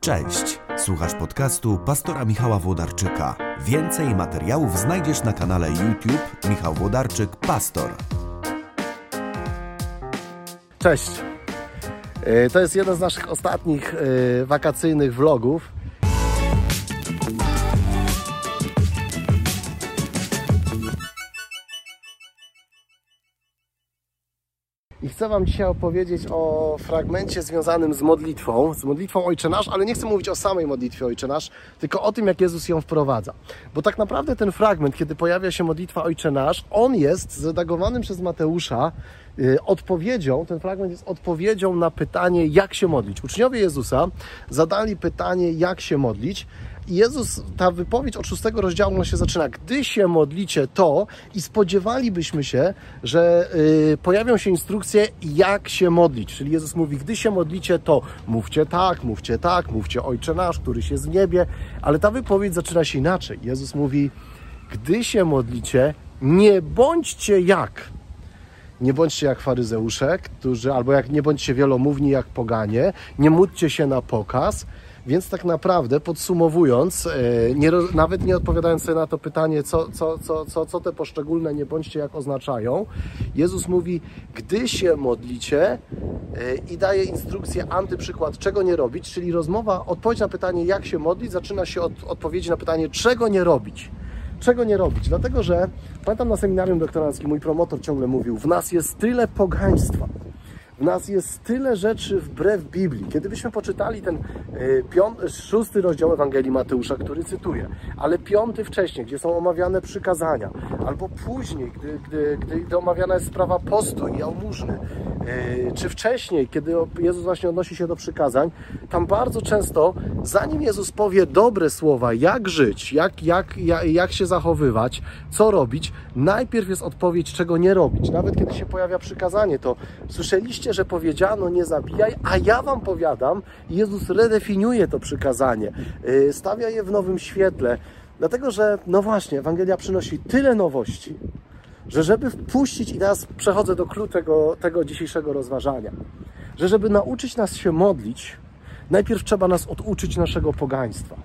Cześć, słuchasz podcastu pastora Michała Włodarczyka. Więcej materiałów znajdziesz na kanale YouTube Michał Włodarczyk Pastor. Cześć. E, To jest jeden z naszych ostatnich e, wakacyjnych vlogów. Chcę Wam dzisiaj opowiedzieć o fragmencie związanym z modlitwą, z modlitwą Ojcze Nasz, ale nie chcę mówić o samej modlitwie Ojcze Nasz, tylko o tym, jak Jezus ją wprowadza. Bo tak naprawdę ten fragment, kiedy pojawia się modlitwa Ojcze Nasz, on jest zredagowanym przez Mateusza y, odpowiedzią, ten fragment jest odpowiedzią na pytanie, jak się modlić. Uczniowie Jezusa zadali pytanie, jak się modlić, Jezus, ta wypowiedź od szóstego rozdziału ona się zaczyna. Gdy się modlicie, to i spodziewalibyśmy się, że y, pojawią się instrukcje, jak się modlić. Czyli Jezus mówi, gdy się modlicie, to mówcie tak, mówcie tak, mówcie Ojcze Nasz, któryś jest w niebie. Ale ta wypowiedź zaczyna się inaczej. Jezus mówi, gdy się modlicie, nie bądźcie jak. Nie bądźcie jak faryzeusze, którzy, albo jak nie bądźcie wielomówni jak poganie, nie módlcie się na pokaz, więc tak naprawdę podsumowując, e, nie, nawet nie odpowiadając sobie na to pytanie, co, co, co, co, co te poszczególne nie bądźcie jak oznaczają, Jezus mówi, gdy się modlicie e, i daje instrukcję, antyprzykład, czego nie robić, czyli rozmowa, odpowiedź na pytanie, jak się modlić, zaczyna się od odpowiedzi na pytanie, czego nie robić. Czego nie robić? Dlatego, że pamiętam na seminarium doktoranckim mój promotor ciągle mówił, w nas jest tyle pogaństwa, w nas jest tyle rzeczy wbrew Biblii. Kiedybyśmy poczytali ten piąty, szósty rozdział Ewangelii Mateusza, który cytuję, ale piąty wcześniej, gdzie są omawiane przykazania, albo później, gdy, gdy, gdy, omawiana jest sprawa postu i jałmużny, y, czy wcześniej, kiedy Jezus właśnie odnosi się do przykazań, tam bardzo często, zanim Jezus powie dobre słowa, jak żyć, jak, jak, jak, jak się zachowywać, co robić, najpierw jest odpowiedź, czego nie robić. Nawet kiedy się pojawia przykazanie, to słyszeliście, że powiedziano nie zabijaj, a ja wam powiadam, Jezus redefiniuje to przykazanie, yy, stawia je w nowym świetle, dlatego że, no właśnie, Ewangelia przynosi tyle nowości, że żeby wpuścić, i teraz przechodzę do clou tego, tego dzisiejszego rozważania, że żeby nauczyć nas się modlić, najpierw trzeba nas oduczyć naszego pogaństwa.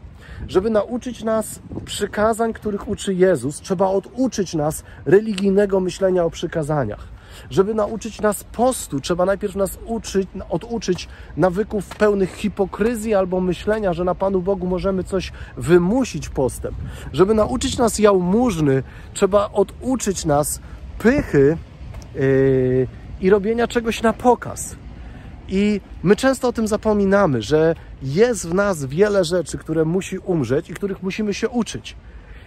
Żeby nauczyć nas przykazań, których uczy Jezus, trzeba oduczyć nas religijnego myślenia o przykazaniach. Żeby nauczyć nas postu, trzeba najpierw nas uczyć, oduczyć nawyków pełnych hipokryzji albo myślenia, że na Panu Bogu możemy coś wymusić postem. Żeby nauczyć nas jałmużny, trzeba oduczyć nas pychy yy, i robienia czegoś na pokaz. I my często o tym zapominamy, że jest w nas wiele rzeczy, które musi umrzeć i których musimy się uczyć.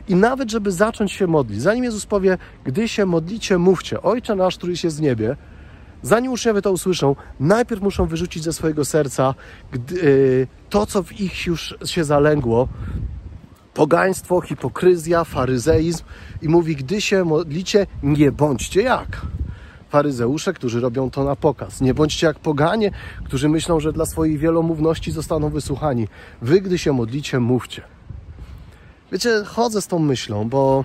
I nawet, żeby zacząć się modlić, zanim Jezus powie, gdy się modlicie, mówcie, Ojcze nasz, któryś jest w niebie, zanim uczniowie to usłyszą, najpierw muszą wyrzucić ze swojego serca yy, to, co w ich już się zalęgło, pogaństwo, hipokryzja, faryzeizm i mówi, gdy się modlicie, nie bądźcie jak faryzeusze, którzy robią to na pokaz. Nie bądźcie jak poganie, którzy myślą, że dla swojej wielomówności zostaną wysłuchani. Wy, gdy się modlicie, mówcie. Wiecie, chodzę z tą myślą, bo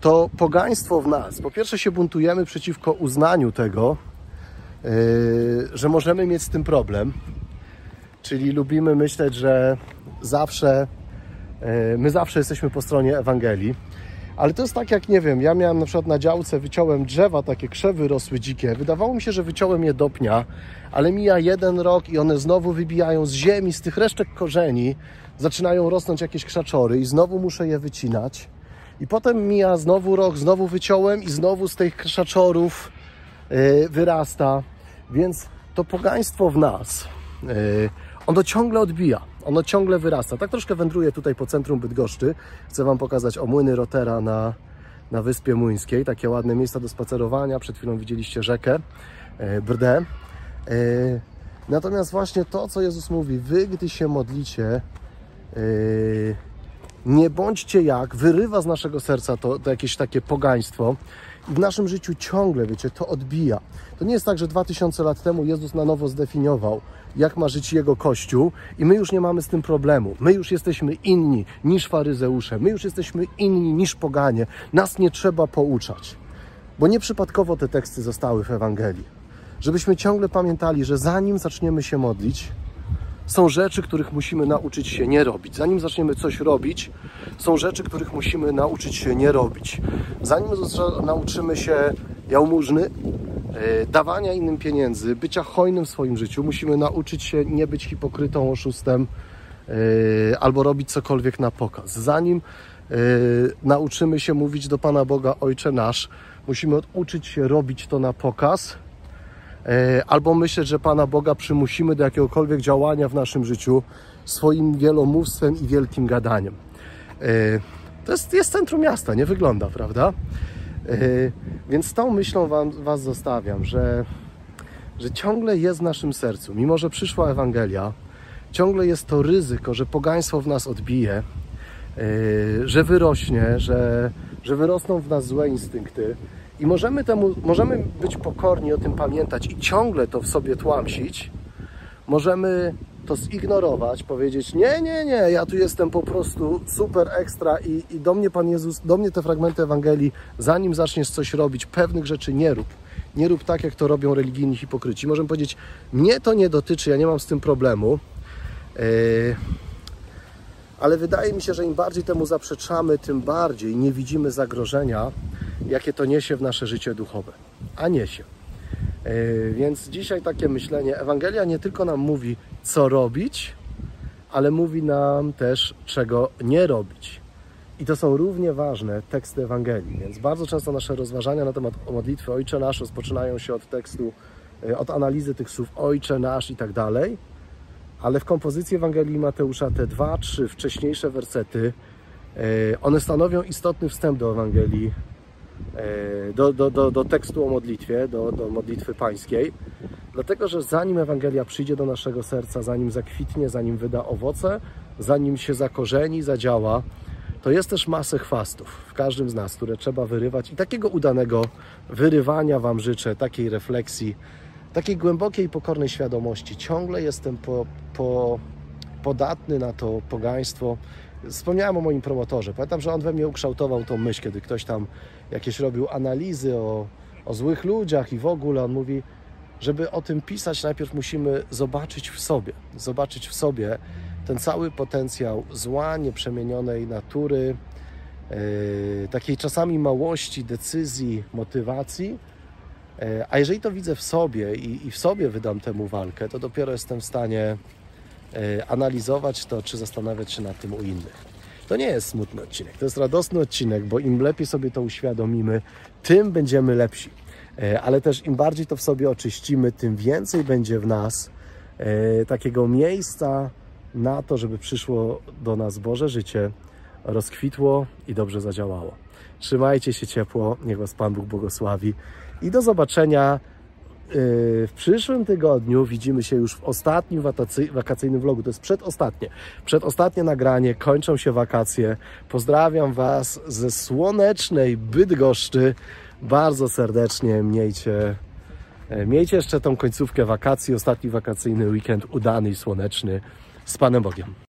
to pogaństwo w nas. Po pierwsze się buntujemy przeciwko uznaniu tego, yy, że możemy mieć z tym problem. Czyli lubimy myśleć, że zawsze, yy, my zawsze jesteśmy po stronie Ewangelii. Ale to jest tak jak, nie wiem, ja miałem na przykład na działce, wyciąłem drzewa, takie krzewy rosły dzikie. Wydawało mi się, że wyciąłem je do pnia, ale mija jeden rok i one znowu wybijają z ziemi, z tych resztek korzeni, zaczynają rosnąć jakieś krzaczory i znowu muszę je wycinać. I potem mija znowu rok, znowu wyciąłem i znowu z tych krzaczorów yy, wyrasta. Więc to pogaństwo w nas, yy, ono ciągle odbija, ono ciągle wyrasta. Tak troszkę wędruję tutaj po centrum Bydgoszczy. Chcę Wam pokazać o młyny Rotera na, na Wyspie Muńskiej. Takie ładne miejsca do spacerowania. Przed chwilą widzieliście rzekę yy, Brdę. Yy, natomiast właśnie to, co Jezus mówi, Wy, gdy się modlicie, yy, nie bądźcie jak, wyrywa z naszego serca to, to jakieś takie pogaństwo i w naszym życiu ciągle, wiecie, to odbija. To nie jest tak, że 2000 lat temu Jezus na nowo zdefiniował, jak ma żyć Jego Kościół i my już nie mamy z tym problemu. My już jesteśmy inni niż faryzeusze, my już jesteśmy inni niż poganie. Nas nie trzeba pouczać, bo nieprzypadkowo te teksty zostały w Ewangelii. Żebyśmy ciągle pamiętali, że zanim zaczniemy się modlić, są rzeczy, których musimy nauczyć się nie robić. Zanim zaczniemy coś robić, są rzeczy, których musimy nauczyć się nie robić. Zanim nauczymy się jałmużny, dawania innym pieniędzy, bycia hojnym w swoim życiu, musimy nauczyć się nie być hipokrytą, oszustem e, albo robić cokolwiek na pokaz. Zanim e, nauczymy się mówić do Pana Boga Ojcze Nasz, musimy uczyć się robić to na pokaz E, albo myśleć, że Pana Boga przymusimy do jakiegokolwiek działania w naszym życiu swoim wielomówstwem i wielkim gadaniem. E, to jest, jest centrum miasta, nie wygląda, prawda? E, więc z tą myślą wam, Was zostawiam, że, że ciągle jest w naszym sercu, mimo że przyszła Ewangelia, ciągle jest to ryzyko, że pogaństwo w nas odbije, że wyrośnie, że, że wyrosną w nas złe instynkty, i możemy, temu, możemy być pokorni, o tym pamiętać i ciągle to w sobie tłamsić. Możemy to zignorować, powiedzieć: Nie, nie, nie, ja tu jestem po prostu super ekstra i, i do mnie Pan Jezus, do mnie te fragmenty Ewangelii, zanim zaczniesz coś robić, pewnych rzeczy nie rób. Nie rób tak, jak to robią religijni hipokryci. Możemy powiedzieć: Mnie to nie dotyczy, ja nie mam z tym problemu. Yy, ale wydaje mi się, że im bardziej temu zaprzeczamy, tym bardziej nie widzimy zagrożenia, jakie to niesie w nasze życie duchowe. A niesie. Yy, więc dzisiaj takie myślenie. Ewangelia nie tylko nam mówi, co robić, ale mówi nam też, czego nie robić. I to są równie ważne teksty Ewangelii. Więc bardzo często nasze rozważania na temat modlitwy Ojcze Nasz rozpoczynają się od tekstu, yy, od analizy tych słów Ojcze Nasz i tak dalej. Ale w kompozycji Ewangelii Mateusza te dwa, trzy wcześniejsze wersety, yy, one stanowią istotny wstęp do Ewangelii E, do, do, do, do tekstu o modlitwie, do, do modlitwy pańskiej, dlatego że zanim Ewangelia przyjdzie do naszego serca, zanim zakwitnie, zanim wyda owoce, zanim się zakorzeni, zadziała, to jest też masę chwastów w każdym z nas, które trzeba wyrywać i takiego udanego wyrywania Wam życzę, takiej refleksji, takiej głębokiej, pokornej świadomości. Ciągle jestem po, po, podatny na to pogaństwo, Wspomniałem o moim promotorze. Pamiętam, że on we mnie ukształtował tą myśl, kiedy ktoś tam jakieś robił analizy o, o złych ludziach i w ogóle. On mówi, żeby o tym pisać, najpierw musimy zobaczyć w sobie. Zobaczyć w sobie ten cały potencjał zła, nieprzemienionej natury, yy, takiej czasami małości, decyzji, motywacji. Yy, a jeżeli to widzę w sobie i, i w sobie wydam temu walkę, to dopiero jestem w stanie E, analizować to, czy zastanawiać się nad tym u innych. To nie jest smutny odcinek, to jest radosny odcinek, bo im lepiej sobie to uświadomimy, tym będziemy lepsi. E, ale też im bardziej to w sobie oczyścimy, tym więcej będzie w nas e, takiego miejsca na to, żeby przyszło do nas Boże życie, rozkwitło i dobrze zadziałało. Trzymajcie się ciepło, niech Was Pan Bóg błogosławi i do zobaczenia w przyszłym tygodniu widzimy się już w ostatnim wakacyjnym vlogu. To jest przedostatnie. Przedostatnie nagranie, kończą się wakacje. Pozdrawiam Was ze słonecznej Bydgoszczy. Bardzo serdecznie miejcie, e, miejcie jeszcze tą końcówkę wakacji, ostatni wakacyjny weekend udany i słoneczny. Z Panem Bogiem.